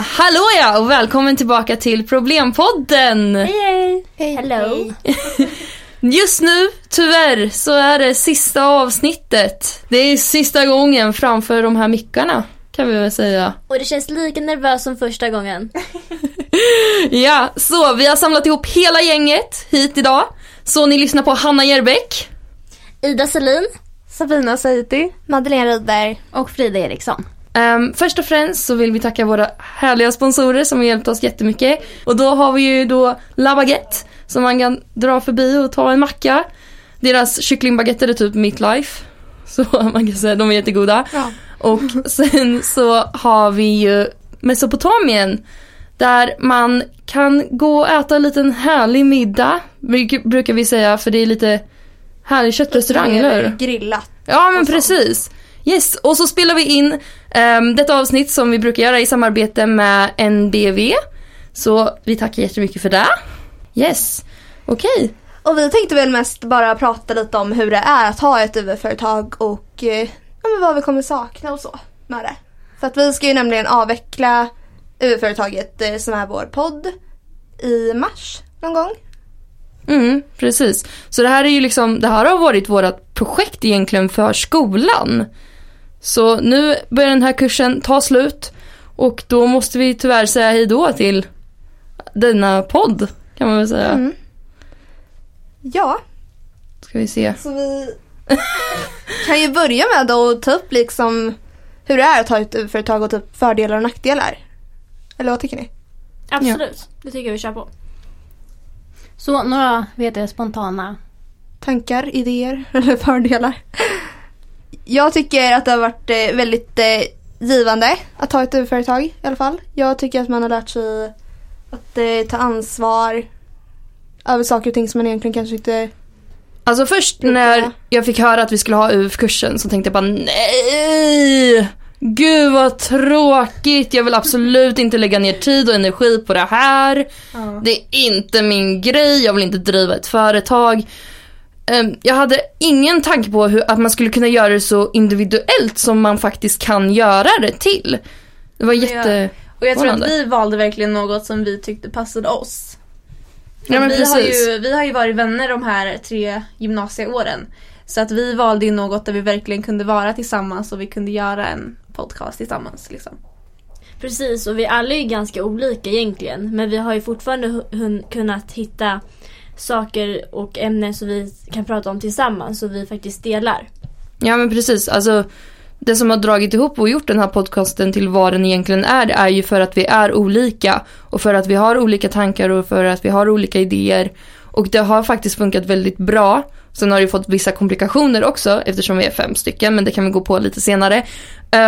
hallå ja och välkommen tillbaka till Problempodden! Hej hej! Hello. Just nu, tyvärr, så är det sista avsnittet. Det är sista gången framför de här mickarna, kan vi väl säga. Och det känns lika nervöst som första gången. Ja, så vi har samlat ihop hela gänget hit idag. Så ni lyssnar på Hanna Järbeck. Ida Selin. Sabina Saiti. Madeleine Rydberg. Och Frida Eriksson. Ehm, först och främst så vill vi tacka våra härliga sponsorer som har hjälpt oss jättemycket. Och då har vi ju då La Baguette som man kan dra förbi och ta en macka. Deras kycklingbaguetter är typ mitt life. Så man kan säga de är jättegoda. Ja. Och sen så har vi ju Mesopotamien. Där man kan gå och äta en liten härlig middag. bruk- Brukar vi säga för det är lite härlig köttrestaurang, eller? Grillat. Ja men precis. Yes, och så spelar vi in ehm, detta avsnitt som vi brukar göra i samarbete med NBV. Så vi tackar jättemycket för det. Yes, okej. Och vi tänkte väl mest bara prata lite om hur det är att ha ett UV-företag och eh, vad vi kommer sakna och så med det. För att vi ska ju nämligen avveckla UV-företaget eh, som är vår podd i mars någon gång. Mm, precis. Så det här är ju liksom, det här har varit vårt projekt egentligen för skolan. Så nu börjar den här kursen ta slut och då måste vi tyvärr säga hej då till denna podd kan man väl säga. Mm. Ja, Ska vi se. så vi kan ju börja med att ta upp liksom hur det är att ha ett UV-företag och typ fördelar och nackdelar. Eller vad tycker ni? Absolut. Det tycker jag vi kör på. Så några, vet jag, spontana. tankar, idéer eller fördelar. Jag tycker att det har varit eh, väldigt eh, givande att ha ett UF-företag i alla fall. Jag tycker att man har lärt sig att eh, ta ansvar över saker och ting som man egentligen kanske inte... Alltså först när jag fick höra att vi skulle ha UF-kursen så tänkte jag bara nej! Gud vad tråkigt, jag vill absolut inte lägga ner tid och energi på det här. Det är inte min grej, jag vill inte driva ett företag. Ehm, Jag hade ingen tanke på hur, att man skulle kunna göra det så individuellt som man faktiskt kan göra det till. Det var jätte... Och jag tror att vi valde verkligen något som vi tyckte passade oss. Ja, men vi, har ju, vi har ju varit vänner de här tre gymnasieåren. Så att vi valde ju något där vi verkligen kunde vara tillsammans och vi kunde göra en podcast tillsammans. Liksom. Precis, och vi alla är ju ganska olika egentligen. Men vi har ju fortfarande kunnat hitta saker och ämnen som vi kan prata om tillsammans. Så vi faktiskt delar. Ja men precis, alltså det som har dragit ihop och gjort den här podcasten till vad den egentligen är, det är ju för att vi är olika och för att vi har olika tankar och för att vi har olika idéer. Och det har faktiskt funkat väldigt bra. Sen har det ju fått vissa komplikationer också eftersom vi är fem stycken, men det kan vi gå på lite senare.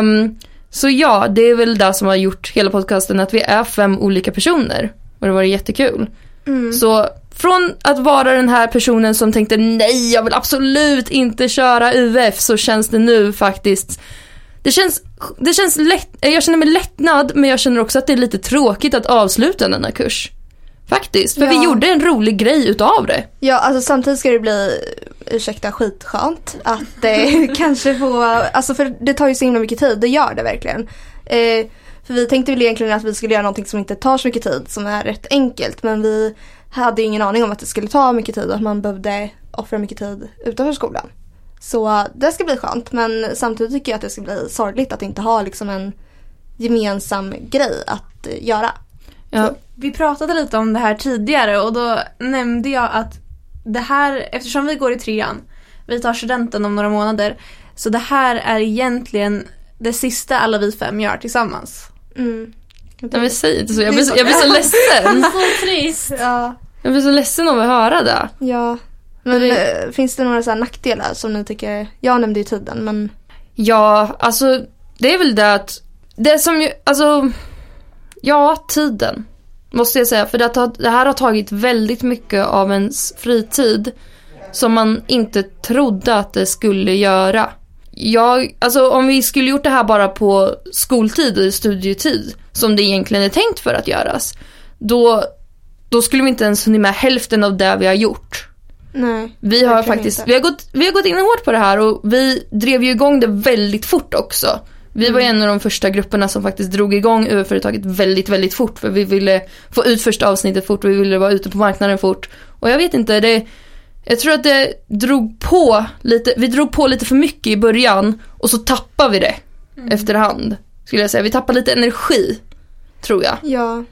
Um, så ja, det är väl det som har gjort hela podcasten, att vi är fem olika personer. Och det var jättekul. Så från att vara den här personen som tänkte nej, jag vill absolut inte köra UF så känns det nu faktiskt det känns, det känns lätt, jag känner mig lättnad men jag känner också att det är lite tråkigt att avsluta denna kurs. Faktiskt, för vi Ja. gjorde en rolig grej utav det. Ja, alltså samtidigt ska det bli, ursäkta, skitskönt att eh, kanske få, alltså för det tar ju så himla mycket tid, det gör det verkligen. Eh, för vi tänkte väl egentligen att vi skulle göra någonting som inte tar så mycket tid, som är rätt enkelt, men vi hade ingen aning om att det skulle ta mycket tid och att man behövde offra mycket tid utanför skolan. Så det ska bli skönt, men samtidigt tycker jag att det ska bli sorgligt att inte ha liksom en gemensam grej att göra. Ja, Vi pratade lite om det här tidigare och då nämnde jag att det här, eftersom vi går i trean, vi tar studenten om några månader, så det här är egentligen det sista alla vi fem gör tillsammans. Mm. nej, men säg inte så, jag blir så, jag blir så ledsen. Så trist! Ja. Jag blir så ledsen av att höra det. Ja. Men det- eh, finns det några så här nackdelar som ni tycker? Jag nämnde ju tiden men Ja, alltså det är väl det att det som ju, alltså ja, tiden måste jag säga. För det, har, det här har tagit väldigt mycket av ens fritid som man inte trodde att det skulle göra. Jag, alltså om vi skulle gjort det här bara på skoltid och studietid som det egentligen är tänkt för att göras. Då, då skulle vi inte ens hunnit med hälften av det vi har gjort. nej. Vi har faktiskt, inte. vi har, gått, vi har gått in hårt på det här och vi drev ju igång det väldigt fort också. Vi var ju en av de första grupperna som faktiskt drog igång UF-företaget väldigt, väldigt fort. För vi ville få ut första avsnittet fort och vi ville vara ute på marknaden fort. Och jag vet inte, det, jag tror att det drog på lite, vi drog på lite för mycket i början och så tappade vi det efterhand. Skulle jag säga, vi tappade lite energi. Tror jag. Ja.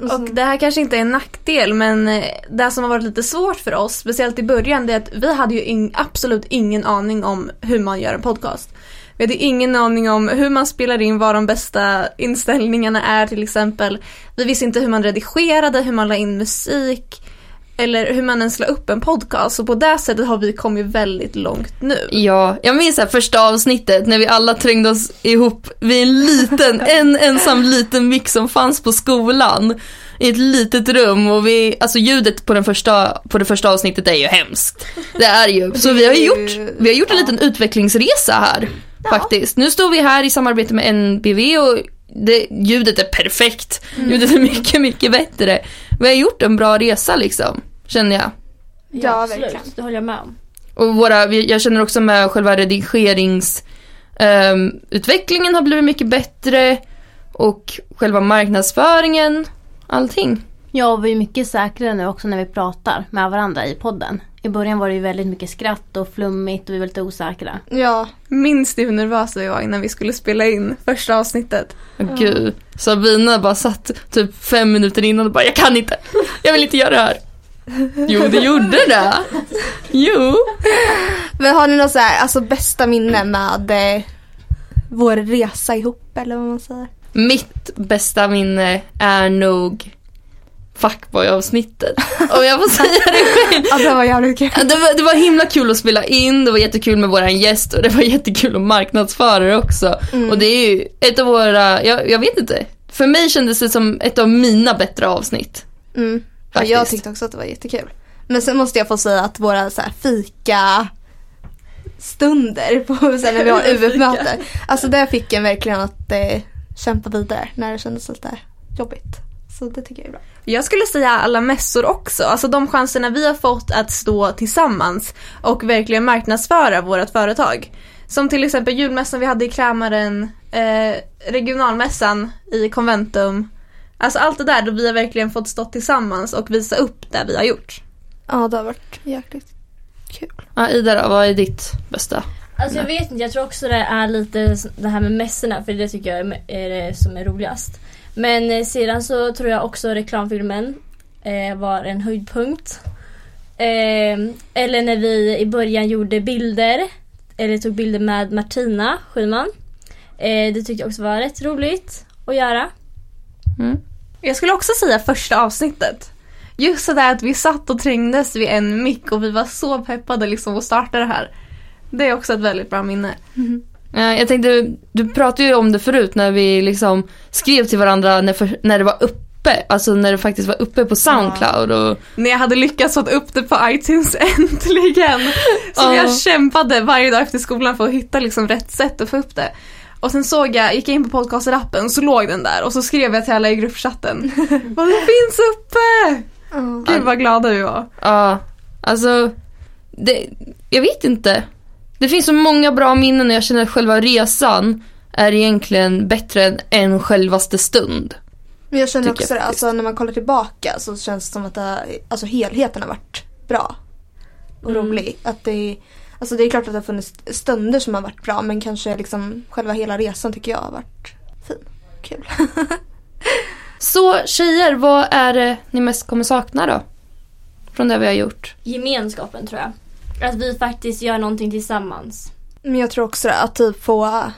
Och det här kanske inte är en nackdel men eh, det som har varit lite svårt för oss, speciellt i början, det är att vi hade ju in, absolut ingen aning om hur man gör en podcast. Vi hade ingen aning om hur man spelar in, vad de bästa inställningarna är till exempel. Vi visste inte hur man redigerade, hur man la in musik eller hur man ens la upp en podcast. Så på det sättet har vi kommit väldigt långt nu. Ja, jag minns här första avsnittet när vi alla trängde oss ihop vid en liten, en ensam liten mix som fanns på skolan. I ett litet rum och vi, alltså ljudet på, den första, på det första avsnittet är ju hemskt. Det är ju, så vi har gjort, vi har gjort en liten utvecklingsresa här. Faktiskt. Nu står vi här i samarbete med NBV och det, ljudet är perfekt. Ljudet är mycket, mycket bättre. Vi har gjort en bra resa liksom, känner jag. Ja, absolut. verkligen. Det håller jag med om. Och våra, jag känner också med själva redigerings ehm, utvecklingen har blivit mycket bättre och själva marknadsföringen, allting. Ja, och vi är mycket säkrare nu också när vi pratar med varandra i podden. I början var det ju väldigt mycket skratt och flummigt och vi var lite osäkra. Ja, Minns du hur nervösa vi var innan vi skulle spela in första avsnittet? Åh, Gud, Sabina bara satt typ fem minuter innan och bara jag kan inte, jag vill inte göra det här. Jo, det gjorde det. Jo. men har ni något så här, alltså bästa minne med eh, vår resa ihop eller vad man säger? Mitt bästa minne är nog fuckboy-avsnittet. Om jag får säga det själv. Ja, det var jävligt kul. Det var, det var himla kul att spela in, det var jättekul med våran gäst och det var jättekul att marknadsföra det också. Och det är ju ett av våra, jag, jag vet inte. För mig kändes det som ett av mina bättre avsnitt. Mm. Ja, Faktiskt. jag tyckte också att det var jättekul. Men sen måste jag få säga att våra så här, fika stunder på, här, när vi har UF-möte. Alltså det fick en verkligen att eh, kämpa vidare när det kändes lite jobbigt. Så det tycker jag är bra. Jag skulle säga alla mässor också, alltså de chanserna vi har fått att stå tillsammans och verkligen marknadsföra vårt företag. Som till exempel julmässan vi hade i Krämaren, eh, regionalmässan i Conventum. Alltså allt det där då vi har verkligen fått stå tillsammans och visa upp det vi har gjort. Ja, det har varit jäkligt kul. Ja, Ida då, vad är ditt bästa? Alltså jag vet inte, jag tror också det är lite det här med mässorna för det tycker jag är- det som är roligast. Men eh, sedan så tror jag också reklamfilmen eh, var en höjdpunkt. Eh, eller när vi i början gjorde bilder, eller tog bilder med Martina Schyman. Eh, det tyckte jag också var rätt roligt att göra. Mm. Jag skulle också säga första avsnittet. Just det där att vi satt och trängdes vid en mick och vi var så peppade liksom att starta det här. Det är också ett väldigt bra minne. Eh, Jag tänkte, du pratade ju om det förut när vi liksom skrev till varandra när, för, när det var uppe, alltså när det faktiskt var uppe på Soundcloud och När jag hade lyckats få upp det på iTunes äntligen. Så Ja. jag kämpade varje dag efter skolan för att hitta liksom rätt sätt att få upp det. Och sen såg jag, gick jag in på podcaster-appen så låg den där och så skrev jag till alla i gruppchatten. Vad det finns uppe! Ja. Gud vad glada vi var. Ja, alltså, det, jag vet inte. Det finns så många bra minnen och jag känner att själva resan är egentligen bättre än en självaste stund. Men jag känner också jag det, alltså när man kollar tillbaka så känns det som att det, alltså helheten har varit bra. Och Mm. rolig. Att det, alltså det är klart att det har funnits stunder som har varit bra men kanske liksom själva hela resan tycker jag har varit fin. Kul. Så tjejer, vad är det ni mest kommer sakna då? Från det vi har gjort. Gemenskapen tror jag. Att vi faktiskt gör någonting tillsammans. Men jag tror också att typ få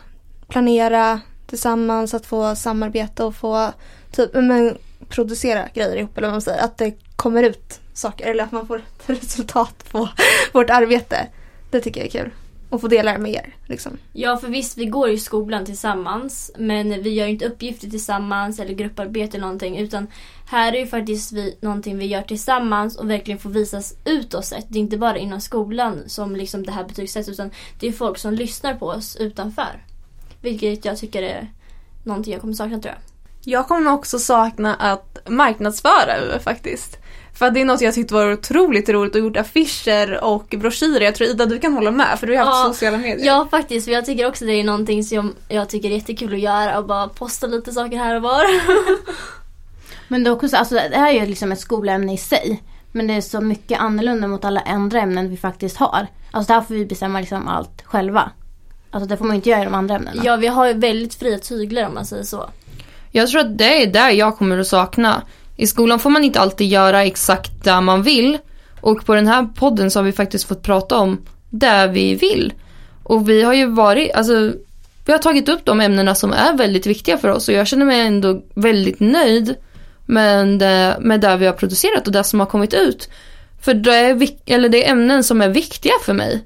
planera tillsammans, att få samarbeta och få typ, men, producera grejer ihop eller vad man säger. Att det kommer ut saker eller att man får ett resultat på vårt arbete. Det tycker jag är kul. Och få dela det med er. Liksom. Ja, för visst, vi går i skolan tillsammans. Men vi gör inte uppgifter tillsammans eller grupparbete eller någonting. Utan här är ju faktiskt vi, någonting vi gör tillsammans och verkligen får visas utåt sett. Det är inte bara inom skolan som liksom det här betygsätts. Utan det är folk som lyssnar på oss utanför. Vilket jag tycker är någonting jag kommer sakna tror jag. Jag kommer också sakna att marknadsföra UF faktiskt. För att det är något jag tyckte var otroligt roligt och gjort affischer och broschyrer. Jag tror Ida du kan hålla med för du har haft Ja, sociala medier. Ja faktiskt, för jag tycker också det är någonting som jag tycker är jättekul att göra och bara posta lite saker här och var. Men det, också, så- alltså, det här är ju liksom ett skolämne i sig. Men det är så mycket annorlunda mot alla andra ämnen vi faktiskt har. Alltså där får vi bestämma liksom allt själva. Alltså det får man ju inte göra i de andra ämnena. Ja vi har ju väldigt fria tyglar om man säger så. Jag tror att det är där jag kommer att sakna. I skolan får man inte alltid göra exakt det man vill. Och på den här podden så har vi faktiskt fått prata om det vi vill. Och vi har ju varit, alltså vi har tagit upp de ämnena som är väldigt viktiga för oss och jag känner mig ändå väldigt nöjd med det, med det vi har producerat och det som har kommit ut. För det är, eller det är ämnen som är viktiga för mig.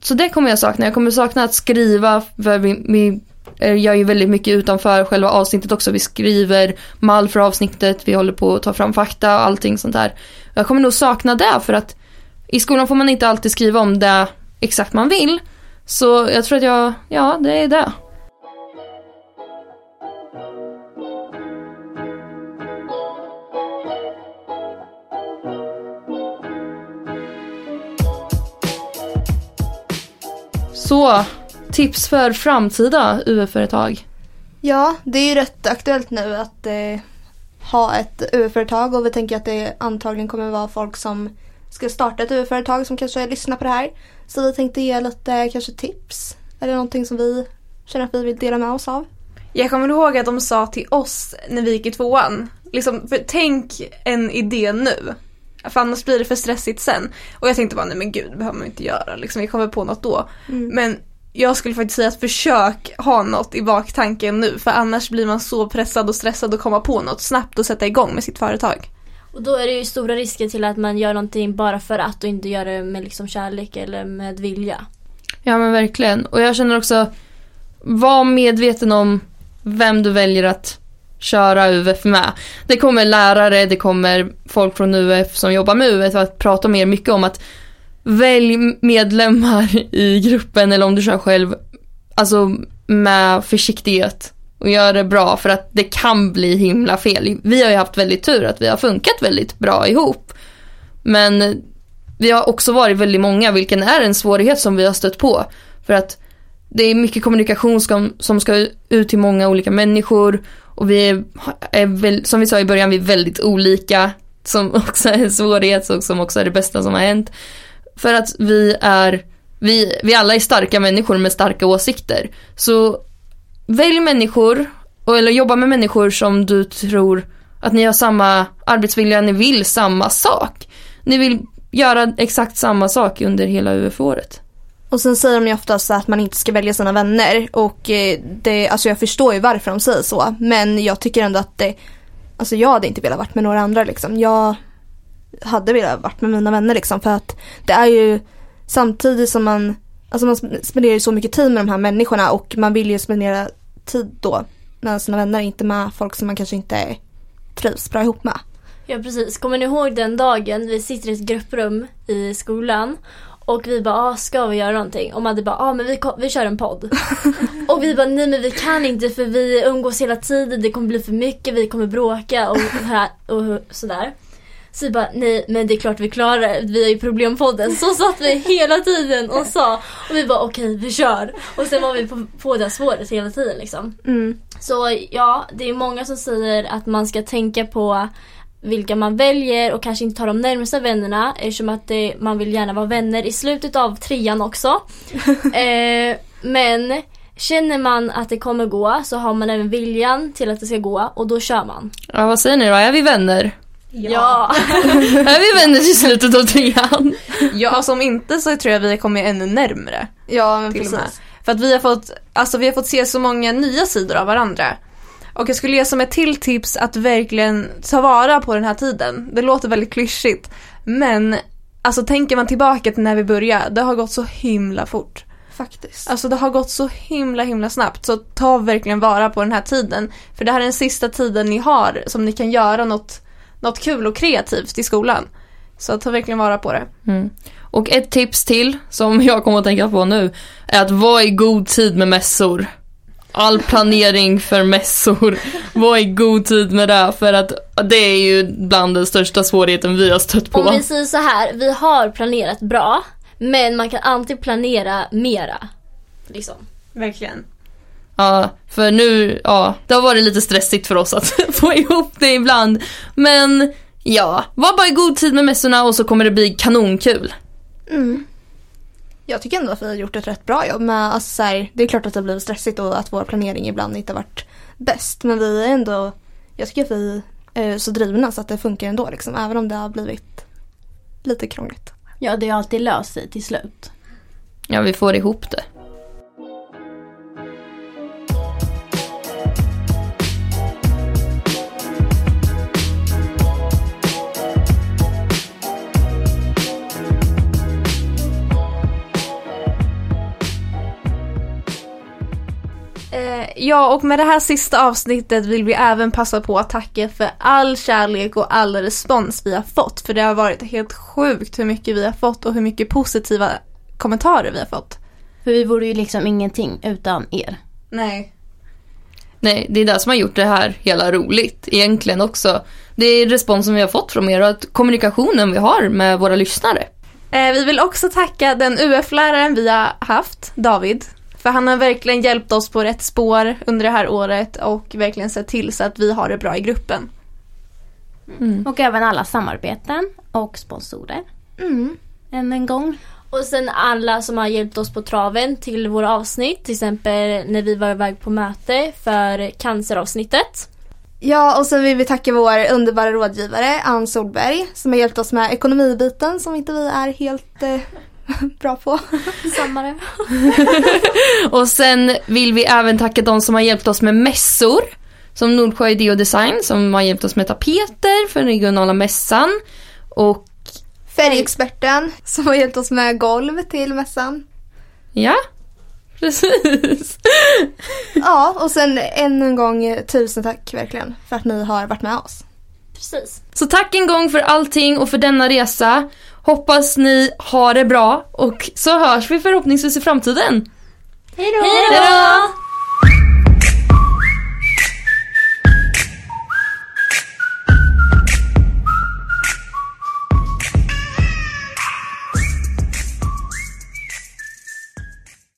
Så det kommer jag sakna. Jag kommer sakna att skriva, för min, min, Eh, gör ju väldigt mycket utanför själva avsnittet också. Vi skriver mall för avsnittet, vi håller på att ta fram fakta och allting sånt där. Jag kommer nog sakna det för att i skolan får man inte alltid skriva om det exakt man vill. Så jag tror att jag, ja det är det. Så, tips för framtida UF-företag. Ja, det är ju rätt aktuellt nu att eh, ha ett UF-företag och vi tänker att det antagligen kommer vara folk som ska starta ett UF-företag som kanske lyssnar på det här. Så vi tänkte ge lite kanske tips. Är det någonting som vi känner att vi vill dela med oss av? Jag kommer ihåg att de sa till oss när vi gick i tvåan, liksom, för tänk en idé nu. För annars blir det för stressigt sen. Och jag tänkte bara, nej men gud, det behöver man inte göra. Liksom, vi kommer på något då. Men jag skulle faktiskt säga att försök ha något i baktanken nu. För annars blir man så pressad och stressad att komma på något snabbt och sätta igång med sitt företag. Och då är det ju stora risker till att man gör någonting bara för att och inte gör det med liksom kärlek eller med vilja. Ja men verkligen. Och jag känner också, var medveten om vem du väljer att köra UF med. Det kommer lärare, det kommer folk från UF som jobbar med UF att prata mer mycket om att välj medlemmar i gruppen eller om du kör själv, alltså med försiktighet och gör det bra för att det kan bli himla fel. Vi har ju haft väldigt tur att vi har funkat väldigt bra ihop. Men vi har också varit väldigt många, vilken är en svårighet som vi har stött på. För att det är mycket kommunikation som, som ska ut till många olika människor och vi är, är väl, som vi sa i början, vi är väldigt olika. Som också är en svårighet och som också är det bästa som har hänt. För att vi är, vi, vi alla är starka människor med starka åsikter. Så välj människor, eller jobba med människor som du tror att ni har samma arbetsvilja, ni vill samma sak. Ni vill göra exakt samma sak under hela UF-året. Och sen säger de ju oftast att man inte ska välja sina vänner och eh, det, alltså jag förstår ju varför de säger så. Men jag tycker ändå att det, alltså jag hade inte velat varit med några andra liksom. Jag hade velat varit med mina vänner liksom för att det är ju samtidigt som man, alltså man spenderar ju så mycket tid med de här människorna och man vill ju spendera tid då med sina vänner, inte med folk som man kanske inte trivs bra ihop med. Ja precis, kommer ni ihåg den dagen vi sitter i ett grupprum i skolan och vi bara, ah, ska vi göra någonting? Och Madde bara, ah, men vi, vi kör en podd. och vi bara, nej men vi kan inte för vi umgås hela tiden, det kommer bli för mycket, vi kommer bråka och, här, och sådär. Så vi bara, nej men det är klart vi klarar det, vi är ju problempodden. Så satt vi hela tiden och sa, och vi bara okej vi kör. Och sen var vi på, på det spåret hela tiden liksom. Mm. Så ja, det är många som säger att man ska tänka på vilka man väljer och kanske inte ta de närmsta vännerna eftersom att det, man vill gärna vara vänner i slutet av trean också. eh, men känner man att det kommer gå så har man även viljan till att det ska gå och då kör man. Ja, vad säger ni då? Är vi vänner? Ja! Är vi vänner till slutet av trean? Ja, alltså om inte så tror jag vi kommer ännu närmre. Ja men precis. För att vi har fått, alltså vi har fått se så många nya sidor av varandra. Och jag skulle ge som ett till tips att verkligen ta vara på den här tiden. Det låter väldigt klyschigt. Men alltså tänker man tillbaka till när vi började, det har gått så himla fort. Faktiskt. Alltså det har gått så himla himla snabbt. Så ta verkligen vara på den här tiden. För det här är den sista tiden ni har som ni kan göra något, något kul och kreativt i skolan. Så ta verkligen vara på det. Mm. Och ett tips till som jag kommer att tänka på nu är att vara i god tid med mässor. all planering för mässor. Var i god tid med det för att det är ju bland den största svårigheten vi har stött på. Om vi säger så här, vi har planerat bra. Men man kan alltid planera mera. Liksom. Verkligen. Ja, för nu, ja, det har varit lite stressigt för oss att få ihop det ibland. Men ja, var bara i god tid med mässorna och så kommer det bli kanonkul. Mm. Jag tycker ändå att vi har gjort ett rätt bra jobb med, alltså så här, det är klart att det har blivit stressigt och att vår planering ibland inte har varit bäst. Men vi är ändå, jag tycker att vi är så drivna så att det funkar ändå liksom, även om det har blivit lite krångligt. Ja, det är alltid löst sig till slut. Ja, vi får ihop det. Ja, och med det här sista avsnittet vill vi även passa på att tacka för all kärlek och all respons vi har fått. För det har varit helt sjukt hur mycket vi har fått och hur mycket positiva kommentarer vi har fått. För vi vore ju liksom ingenting utan er. Nej. Nej, det är det som har gjort det här hela roligt egentligen också. Det är responsen vi har fått från er och att kommunikationen vi har med våra lyssnare. Eh, vi vill också tacka den UF-läraren vi har haft, David. För han har verkligen hjälpt oss på rätt spår under det här året och verkligen sett till så att vi har det bra i gruppen. Och även alla samarbeten och sponsorer. Mm. Än en gång. Och sen alla som har hjälpt oss på traven till våra avsnitt. Till exempel när vi var iväg på möte för canceravsnittet. Ja, och sen vill vi tacka vår underbara rådgivare Ann Solberg som har hjälpt oss med ekonomibiten som inte vi är helt eh, bra på. Samma det. Och sen vill vi även tacka de som har hjälpt oss med mässor. Som Nordsjö Idé och Design som har hjälpt oss med tapeter för den regionala mässan. Och Färgexperten som har hjälpt oss med golv till mässan. ja, precis. Ja, och sen än en gång tusen tack verkligen för att ni har varit med oss. Precis. Så tack en gång för allting och för denna resa. Hoppas ni har det bra och så hörs vi förhoppningsvis i framtiden. Hej då!